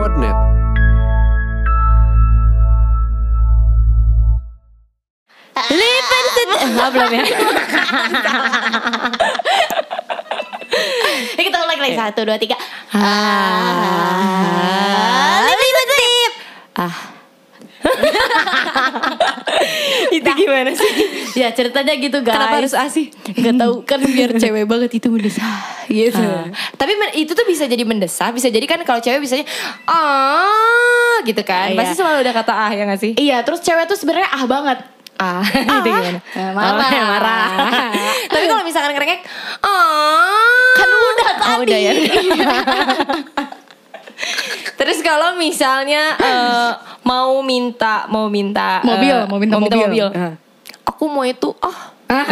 Podnet. Lipen Oh, belum ya? Eh, kita ulang lagi satu dua tiga. Ah, lip. Ah. Itu gimana sih? Ya ceritanya gitu guys. Kenapa harus asih? Gak tahu kan biar cewek banget itu mendesah gitu. Ah. Tapi itu tuh bisa jadi mendesah, bisa jadi kan kalau cewek bisanya ah gitu kan. Iya. Pasti selalu ada kata ah ya gak sih? Iya, terus cewek tuh sebenarnya ah banget. Ah, itu gimana? Eh, marah. Oh, marah. Tapi kalau misalkan ngerengek, ah, Kan udah Oh, tadi. udah ya. Terus kalau misalnya eh, mau minta mau minta Mobil, eh, mau minta mobil. Ah. Aku mau itu ah. Ah,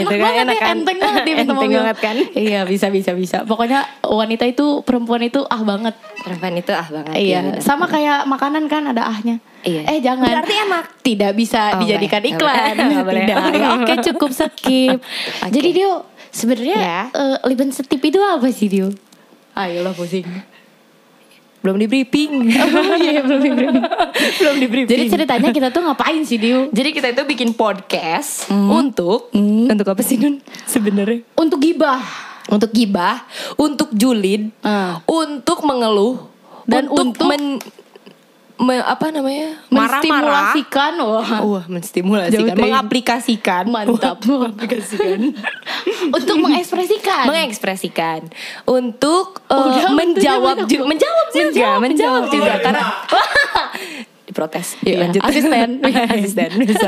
gitu enak kan, banget enak ya, kan? enteng banget dia minta Enteng mobil. banget kan? Iya, bisa bisa bisa. Pokoknya wanita itu perempuan itu ah banget. Perempuan itu ah banget. Iya, benar. sama kayak makanan kan ada ahnya. Iya. Eh jangan. Berarti enak. Tidak bisa Oh, dijadikan enggak. iklan. Tidak. Ya, Oke cukup skip. Jadi Dio sebenarnya Ya. eh, liban setip itu apa sih Dio? Ayolah pusing. Belum di briefing. Oh iya belum di briefing. belum di briefing. Jadi ceritanya kita tuh ngapain sih Dio? Jadi kita itu bikin podcast untuk untuk apa sih Nun? Sebenarnya Untuk gibah. untuk gibah, untuk julid, Ah. untuk mengeluh Dan untuk- men, me- apa namanya? Menstimulasikan. Wah. Wah, menstimulasikan, Jauh mengaplikasikan, Mantap. mengaplikasikan, Untuk mengekspresikan. mengekspresikan, untuk uh, Udah, menjawab mana? menjawab juga, Menjawab, menjawab, menjawab. juga karena diprotes. Yuk, Iya, lanjut. asisten. asisten. bisa.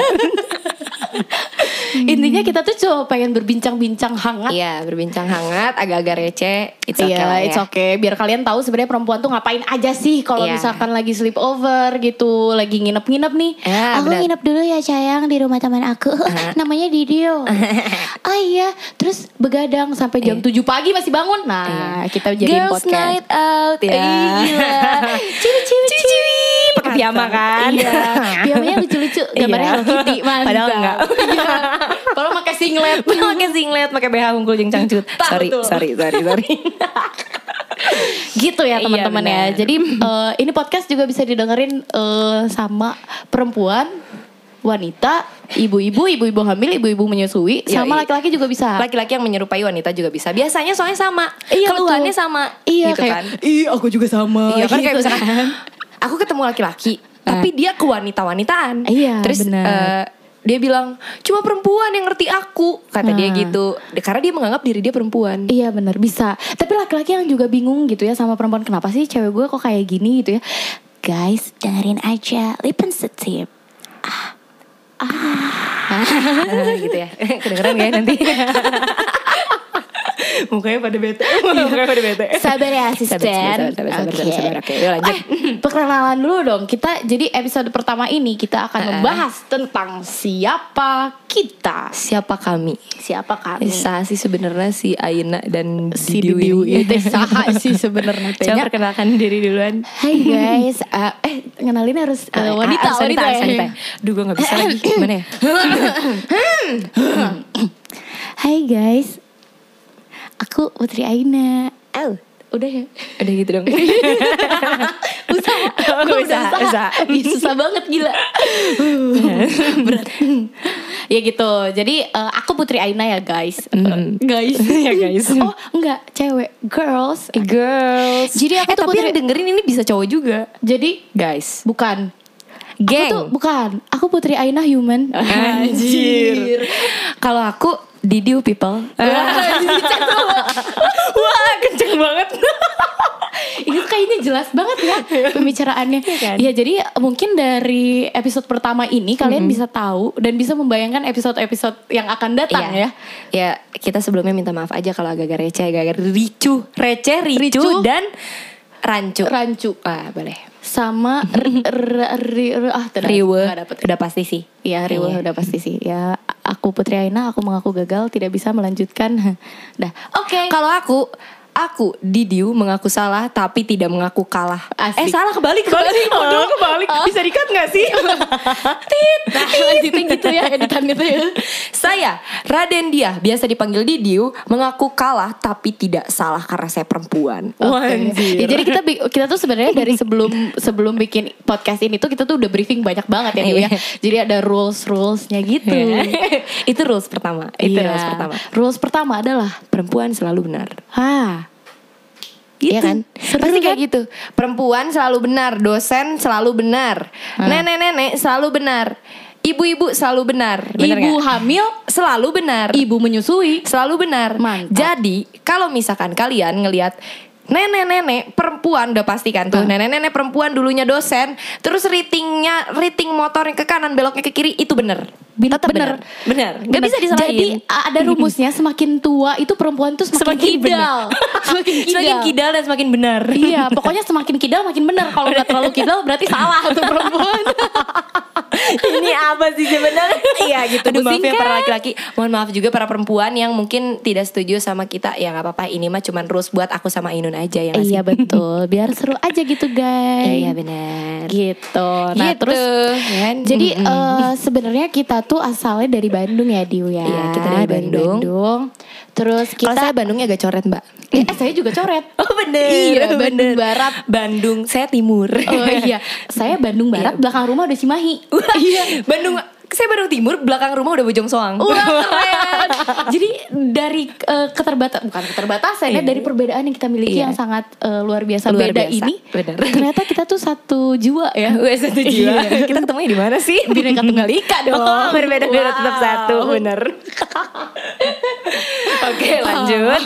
Intinya kita tuh cuma pengen berbincang-bincang hangat. Iya, berbincang hangat, agak-agak receh. It's okay Iya, lah ya. it's okay. Biar kalian tahu sebenarnya perempuan tuh ngapain aja sih kalau Iya. misalkan lagi sleep over gitu, lagi nginep-nginep nih. Ya, aku benar. nginep dulu ya sayang di rumah teman aku. Namanya Didio. oh iya, terus begadang sampai jam 7 pagi masih bangun. Nah, kita jadiin Iya. Girls podcast. night out ya. Iya. Ciwi-ciwi ciwi. Pakai piyama kan? Iya. Piyamanya lucu-lucu. Gambarnya Iya. Hello Kitty. Mantap. Padahal enggak. Iya. Kalau pakai singlet. pakai singlet, pakai BH unggul jeng cangcut. Sorry, sorry, sorry, sorry. gitu ya Iya, teman-teman ya. benar. Jadi eh, ini podcast juga bisa didengerin eh, sama perempuan, wanita, ibu-ibu, ibu-ibu hamil, ibu-ibu menyusui, sama laki-laki juga bisa. Laki-laki yang menyerupai wanita juga bisa. Biasanya soalnya sama. Iya, Keluhannya betul. sama. Iya gitu kayak, kan. Iya aku juga sama. Iya kan kayak Gitu misalkan aku ketemu laki-laki, tapi dia ke wanita-wanitaan. Iya, Terus benar. eh, dia bilang cuma perempuan yang ngerti aku, kata dia Nah. gitu. Karena dia menganggap diri dia perempuan. Iya benar bisa. Tapi laki-laki yang juga bingung gitu ya sama perempuan kenapa sih cewek gue kok kayak gini gitu ya. Guys dengerin aja Lipen Setip. Ah, gitu ya. Kedengeran ya nanti? Mukanya pada bete. Mukanya pada bete. Sabar ya asisten. Sabar, sabar, sabar, sabar, Oke. sabar, sabar. Oke, lanjut. Eh, perkenalan dulu dong. Kita jadi episode pertama ini kita akan membahas tentang siapa kita. Siapa kami? Siapa kami? Sa sih sebenarnya si Aina dan si ini. itu saha sih sebenarnya Coba perkenalkan diri duluan. Hai guys, Eh, eh kenalin harus eh, wanita, Ah, wanita, wanita, ya. wanita. Duh gue gak bisa lagi. Gimana ya? Hai guys, aku Putri Aina. Oh. Udah ya? Udah gitu dong. Usaha, Oh, Gua usaha, udah usaha. Ih, susah banget gila. Berat. ya gitu. Jadi eh, aku Putri Aina ya guys. Mm. guys. Ya, guys. Oh enggak, cewek, girls. Girls. Jadi aku eh, tuh tapi putri- yang dengerin ini bisa cowok juga. Jadi Guys. bukan. Aku Geng. tuh bukan. Aku Putri Aina human. Anjir. Kalau aku Didiu people. Wah, kenceng banget. Ini kayaknya jelas banget ya pembicaraannya. Iya kan? Ya jadi mungkin dari episode pertama ini kalian bisa tahu dan bisa membayangkan episode-episode yang akan datang Iya. ya. Ya, kita sebelumnya minta maaf aja kalau agak-agak receh, agak-agak ricu, receh, ricu, Ricu. dan rancu. Rancu Wah, boleh. sama r- r- ri- ri- ah tidak Riwe. nggak dapet. Udah pasti sih. Iya, Riwe Iya. udah pasti sih. Ya, aku Putri Aina, aku mengaku gagal, tidak bisa melanjutkan. Dah. Oke. Kalau aku, Aku Didiu mengaku salah tapi tidak mengaku kalah. Asik. Eh salah kebalik kebalik. Oh, kebalik. Bisa dikat nggak sih? Tit. Nah, lanjutin gitu ya editan itu ya. saya Raden Dia biasa dipanggil Didiu mengaku kalah tapi tidak salah karena saya perempuan. Oke. Ya, jadi kita kita tuh sebenarnya dari sebelum sebelum bikin podcast ini tuh kita tuh udah briefing banyak banget ya Diu ya. Iya. Jadi ada rules rulesnya gitu. itu rules pertama. Itu Iya. rules pertama. Rules pertama adalah Perempuan selalu benar. ha Gitu. Iya kan? Seru Pasti kayak kan? gitu. Perempuan selalu benar, dosen selalu benar, nenek-nenek selalu benar, ibu-ibu selalu benar. Bener ibu nggak? hamil, selalu benar, ibu menyusui. selalu benar. Mantap. Jadi kalau misalkan kalian ngelihat nenek-nenek perempuan udah pasti kan tuh Ah. nenek-nenek perempuan dulunya dosen terus ratingnya rating motornya ke kanan beloknya ke kiri itu bener Bin- Tetap bener. bener nggak Bener. bisa disalahin Jadi ada rumusnya semakin tua itu perempuan tuh semakin, Semakin kidal. semakin kidal. semakin kidal dan semakin benar Iya, pokoknya semakin kidal makin benar. Kalau nggak terlalu kidal berarti salah tuh perempuan. ini apa sih sebenarnya? Iya gitu. Aduh, maaf ya para laki-laki. Mohon maaf juga para perempuan yang mungkin tidak setuju sama kita. Ya nggak apa-apa. Ini mah cuman rules buat aku sama Inun aja ya iya betul, biar seru aja gitu guys. Iya benar. Gitu. Nah Gitu, terus kan? jadi Mm-mm. eh, sebenarnya kita tuh asalnya dari Bandung ya Diu ya. Iya, kita dari Bandung. Bandung. Terus Kalau kita saya Bandungnya agak coret mbak. eh, saya juga coret. Oh bener. Iya, bener. Bandung Barat. Bandung. Saya timur. Oh iya, saya Bandung Barat, belakang rumah udah Cimahi. Iya. Bandung. Saya Bandung Timur. Belakang rumah udah Bojong Soang. Wah keren. Jadi dari eh, keterbatasan bukan keterbatasan ya Iya. dari perbedaan yang kita miliki Iya. yang sangat eh, luar biasa Luar beda biasa, ini. benar. Ternyata kita tuh satu jiwa ya. Wes satu jiwa. Iya. Kita ketemunya di mana sih? Bineka Tunggal Ika dong. Oh, berbeda-beda Wow. tetap satu, bener. Oke, lanjut.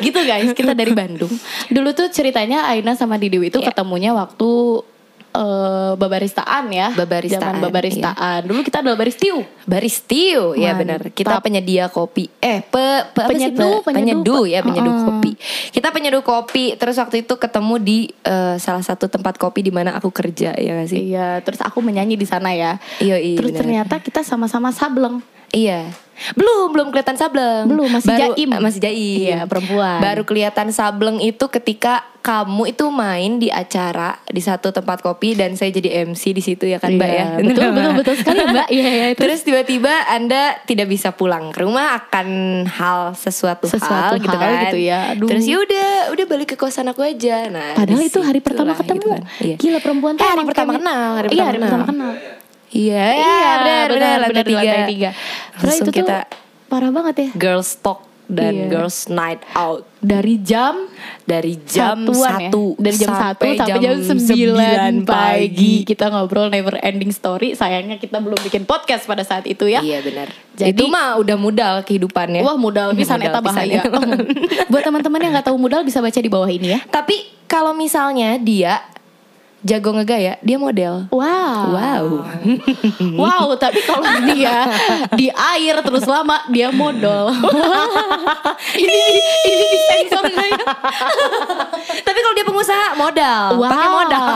gitu guys, kita dari Bandung. Dulu tuh ceritanya Aina sama Didewi itu Iya. ketemunya waktu eh, babaristaan ya. Babaristaan, Zaman babaristaan. Dulu kita adalah baristiu. Baristiu, ya Mantap. benar. Kita penyedia kopi. Eh, pe, pe- Penyeduh, Pe- penyeduh. penyeduh ya, penyeduh Mm-mm. kopi. Kita penyeduh kopi. Terus waktu itu ketemu di eh, salah satu tempat kopi di mana aku kerja, ya gak sih? Iya, terus aku menyanyi di sana ya. Iya, iya, Terus benar. ternyata kita sama-sama sableng. Iya. Belum, belum kelihatan sableng. Belum, masih Baru- jaim. eh, Masih jaim. Iya, perempuan. Baru kelihatan sableng itu ketika kamu itu main di acara di satu tempat kopi dan saya jadi MC di situ ya kan, Mbak ya. Iya, Betul, betul, betul sekali ya, Mbak. Iya, iya. Terus Terus tiba-tiba Anda tidak bisa pulang ke rumah akan hal sesuatu, Sesuatu hal, gitu hal kan. gitu ya. Aduh. Terus ya udah, udah balik ke kosan aku aja. Nah, Padahal itu hari pertama gitu ketemu. kan. Iya. Gila perempuan tuh Eh, hari pertama kenal, hari iya, pertama hari kenal. pertama kenal. Iya, Iya, benar, benar, lantai tiga. lantai tiga. Terus Langsung itu kita parah banget ya. girls talk dan Iya. girls night out Dari jam dari jam satuan ya. satu dari jam satu sampai jam sembilan pagi kita ngobrol never ending story. Sayangnya kita belum bikin podcast pada saat itu ya. Iya benar. Jadi- itu mah udah modal kehidupannya. Wah modal pisan Modal eta pisan, bahaya. ya. Buat teman-teman yang nggak tahu modal bisa baca di bawah ini ya. Tapi kalau misalnya dia jago ngegaya, dia model. Wow. Wow. Wow, tapi kalau dia di air terus lama dia modal. ini ini disensor nggak ya? Tapi kalau dia pengusaha modal, pakai modal.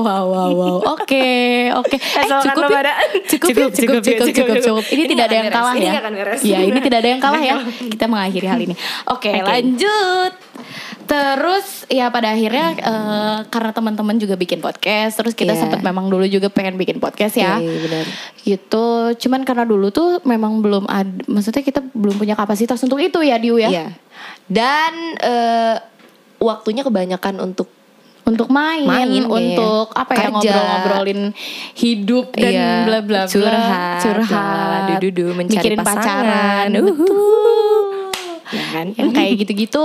Wow, wow, wow. Oke, oke. Eh, Asalkan cukup, lo ya? cukup, Cukup, cukup, cukup, cukup, cukup, cukup, cukup. Ini, Ini tidak ada yang kalah beres, ini ya. nggak akan beres. Ya, ini tidak ada yang kalah ya. Kita mengakhiri hal ini. Oke, Oke. lanjut. Terus ya pada akhirnya eh, karena teman-teman juga bikin podcast, terus kita Iya. sempat memang dulu juga pengen bikin podcast ya. Iya, iya, benar. Gitu. Cuman karena dulu tuh memang belum ada maksudnya kita belum punya kapasitas untuk itu ya Diu ya. Iya. Dan eh, waktunya kebanyakan untuk Untuk main, Main, iya. untuk apa ya ngobrol-ngobrolin hidup dan Iya, bla bla bla. curhat, curhat, dudu-dudu, mencari mikirin pasangan. pacaran. Uhuh. Betul. Ya kan? Yang kayak gitu-gitu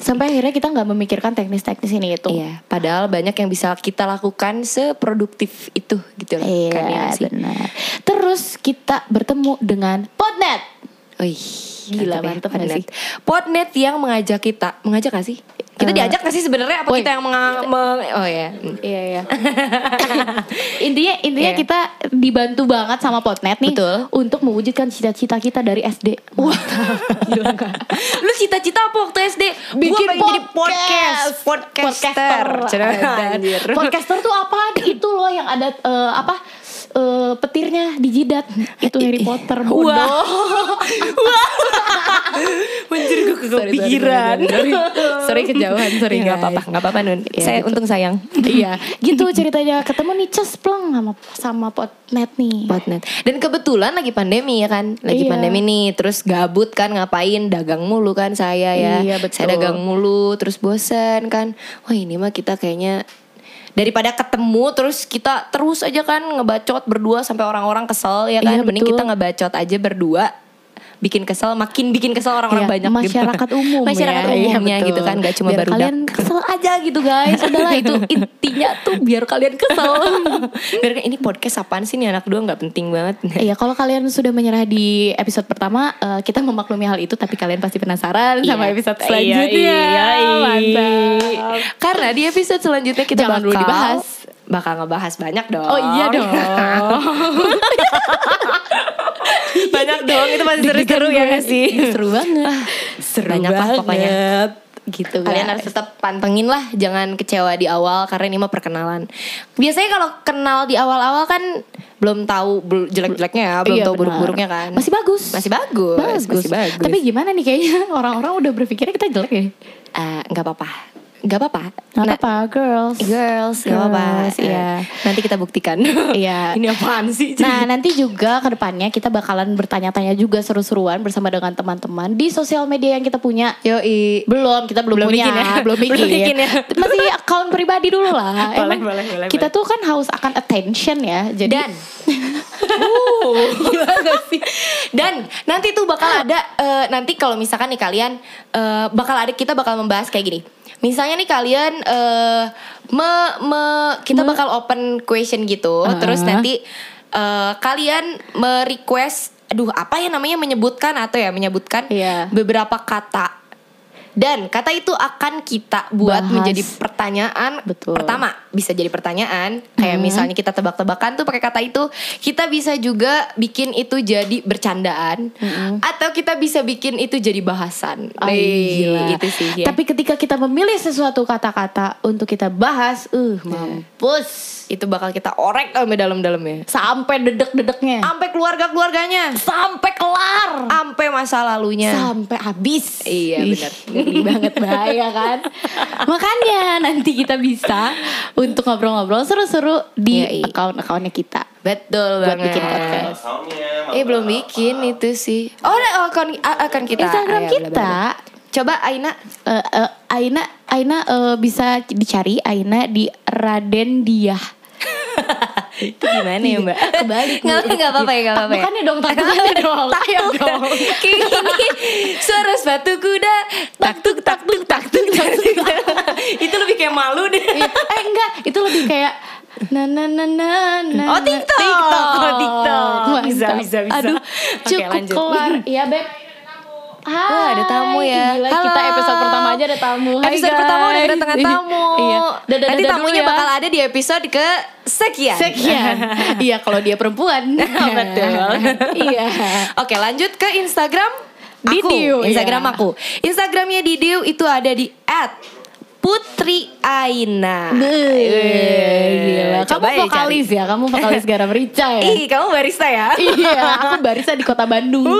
sampai akhirnya kita nggak memikirkan teknis-teknis ini itu. Iya, padahal banyak yang bisa kita lakukan seproduktif itu gitu loh. Iya, kan, ya benar. Terus kita bertemu dengan Podnet. Wih, Gila, mantap ya, Podnet. Podnet yang mengajak kita, mengajak gak sih? Kita Eh, diajak gak sih sebenarnya apa kita yang menga- meng- oh ya. Iya iya. intinya intinya Iya. kita dibantu banget sama Podnet nih Betul. untuk mewujudkan cita-cita kita dari SD. Wah, gila nggak? Lu cita-cita apa waktu SD? Gua pengen jadi podcast, podcaster. Podcaster. Podcaster tuh apa? Itu loh yang ada eh, apa? Eh, petirnya dijidat itu Harry Potter bodoh. Menjadi gue Sorry, kepikiran. sorry, sorry, sorry. Sorry, kejauhan, sorry, nggak guys. apa-apa, nggak apa-apa Nun. Iya, Saya gitu. untung sayang. iya, gitu ceritanya ketemu nih cespleng sama sama potnet nih. Botnet. Dan kebetulan lagi pandemi ya kan, lagi Iya. pandemi nih, terus gabut kan ngapain, dagang mulu kan saya ya. Iya, betul. Saya dagang mulu, terus bosen kan. Wah ini mah kita kayaknya daripada ketemu terus kita terus aja kan ngebacot berdua sampai orang-orang kesel ya kan. Iya, Mending betul. kita ngebacot aja berdua bikin kesel makin bikin kesel orang-orang Iya, banyak gitu. masyarakat umum masyarakat ya. Iya, umumnya betul. gitu kan gak cuma biar baru kalian kesel aja gitu guys udahlah itu intinya tuh biar kalian kesel biar kan, ini podcast apaan sih nih anak dua nggak penting banget Iya kalau kalian sudah menyerah di episode pertama eh, kita memaklumi hal itu tapi kalian pasti penasaran sama Iya. episode Iya, selanjutnya iya, iya. mantap Karena di episode selanjutnya kita Jangan bakal dulu dibahas. bakal ngebahas banyak dong. oh iya dong banyak dong itu pasti seru-seru ya gak sih? seru banget seru Banyak lah banget pokoknya. gitu Kalian guys. harus tetap pantengin lah, jangan kecewa di awal karena ini mah perkenalan. Biasanya kalau kenal di awal-awal kan belum tahu jelek-jeleknya ya, belum Iya, tahu buruk-buruknya kan. masih bagus masih bagus, masih bagus. tapi gimana nih kayaknya orang-orang udah berpikirnya kita jelek ya Eh, nggak apa-apa, nggak apa-apa. Nggak Nah, apa-apa girls Girls, nggak apa-apa. Iya. Eh, Nanti kita buktikan. Iya. Ini apaan sih? Nah nanti juga ke depannya kita bakalan bertanya-tanya juga seru-seruan bersama dengan teman-teman di sosial media yang kita punya. Yoi. Belum, kita belum, Belum punya, bikin ya? belum bikin. Belum bikin ya? Masih akun pribadi dulu lah. Boleh, Emang boleh, boleh, Kita tuh kan haus akan attention ya. Jadi Dan uh, gila gak sih? Dan nanti tuh bakal ada eh, nanti kalau misalkan nih kalian eh, bakal ada kita bakal membahas kayak gini. Misalnya nih kalian eh me, me- kita Me- bakal open question gitu, Uh-uh. terus nanti eh, kalian me-request aduh apa ya namanya menyebutkan atau ya menyebutkan Iya. beberapa kata dan kata itu akan kita buat Bahas. menjadi pertanyaan Betul. pertama bisa jadi pertanyaan kayak misalnya kita tebak-tebakan tuh pakai kata itu kita bisa juga bikin itu jadi bercandaan atau kita bisa bikin itu jadi bahasan Ah, Wih, gila. itu sih ya. Tapi ketika kita memilih sesuatu kata-kata untuk kita bahas, uh mampus. itu bakal kita orek sampai dalam-dalamnya Sampai dedek-dedeknya. sampai keluarga-keluarganya Sampai kelar. sampai masa lalunya Sampai habis. Iya, benar. Ngeri banget bahaya kan. Makanya nanti kita bisa untuk ngobrol-ngobrol seru-seru di Yoi. account-accountnya kita. betul Buat banget bikin podcast. eh belum bikin itu sih oh ada akan akan kita Instagram Ayo, kita. bla. coba Aina Eh, eh, Aina Aina eh, bisa dicari Aina di Raden Diah. Itu gimana ya mbak Kebalik. nggak nggak apa-apa ya nggak apa-apa ya. Bukannya dong, taktukannya dong. Ayo dong. Kayak gini Suara sepatu kuda Tak tuk tak tuk tak tuk tak tuk. Itu lebih kayak malu deh Iya. eh enggak, itu lebih kayak na na na na na. Oh, TikTok. TikTok. Oh, TikTok. Bisa, bisa, bisa. Aduh, cukup kelar. Iya, Beb. Wah, ada tamu ya. Gila, Halo. kita episode ada tamu. Hai, Episode guys. pertama udah kedatangan tamu iya. Dadah, Nanti tamunya ya. bakal ada di episode ke sekian Sekian. iya, kalau dia perempuan. Betul. iya. Oke lanjut ke Instagram aku. Didiu, Instagram iya. aku Instagramnya Didiu itu ada di Putri Aina Beuh, gila. Kamu Coba ya vokalis ya, kamu vokalis garam rica ya. Ih kamu barista ya iya, aku barista di kota Bandung.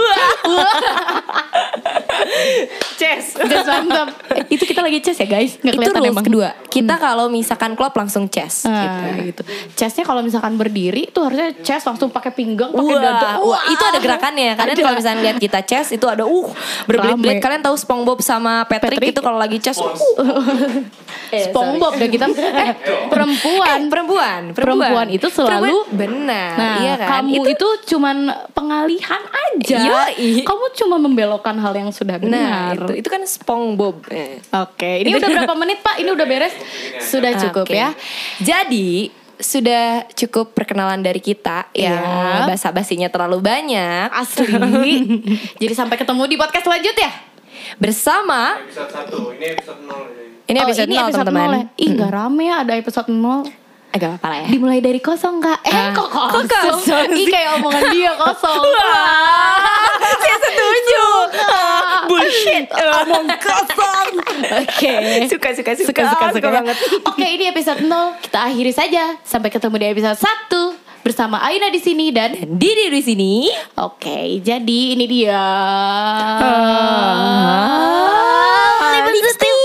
Ces Just mantap. Eh, Itu kita lagi chess ya guys? Nggak Itu kelihatan rules emang. kedua Kita kalau misalkan klop langsung chess Ah, gitu. Chestnya kalau misalkan berdiri tuh harusnya chest langsung pakai pinggang, pakai Wah, dada. wah, itu ada gerakannya. Kadang Ada. kalau misalnya lihat kita chess itu ada uh berbelit-belit. Kalian tahu SpongeBob sama Patrick, Patrick. itu kalau lagi chess uh. Eh, SpongeBob dan kita eh perempuan. Eh, perempuan, Perempuan itu selalu- Perempuan, benar. Nah, iya kan? kamu itu, cuman pengalihan aja. Yoi. Kamu cuma membelokkan hal yang sudah nah, benar. itu itu kan SpongeBob. Eh. Oke, ini udah berapa menit Pak? Ini udah beres? Sudah cukup Oke. ya. Jadi sudah cukup perkenalan dari kita Iya. ya. Basa-basinya terlalu banyak. Asli. Jadi sampai ketemu di podcast selanjutnya. Bersama episode 1 ini episode 0 jadi. ini Oh, episode ini 0 episode teman-teman. nol ya. Ih, nggak rame ya ada episode 0. Eh, gak apa-apa lah ya. Dimulai dari kosong kak Eh Ah, kok kok kosong, kosong Ih kayak omongan dia kosong. Bullshit. Omong kosong. Oke Suka suka suka. Suka suka suka banget. Oke ini episode 0 Kita akhiri saja Sampai ketemu di episode 1 bersama Aina di sini dan Didi di sini. Oke, jadi ini dia. Lemon stew.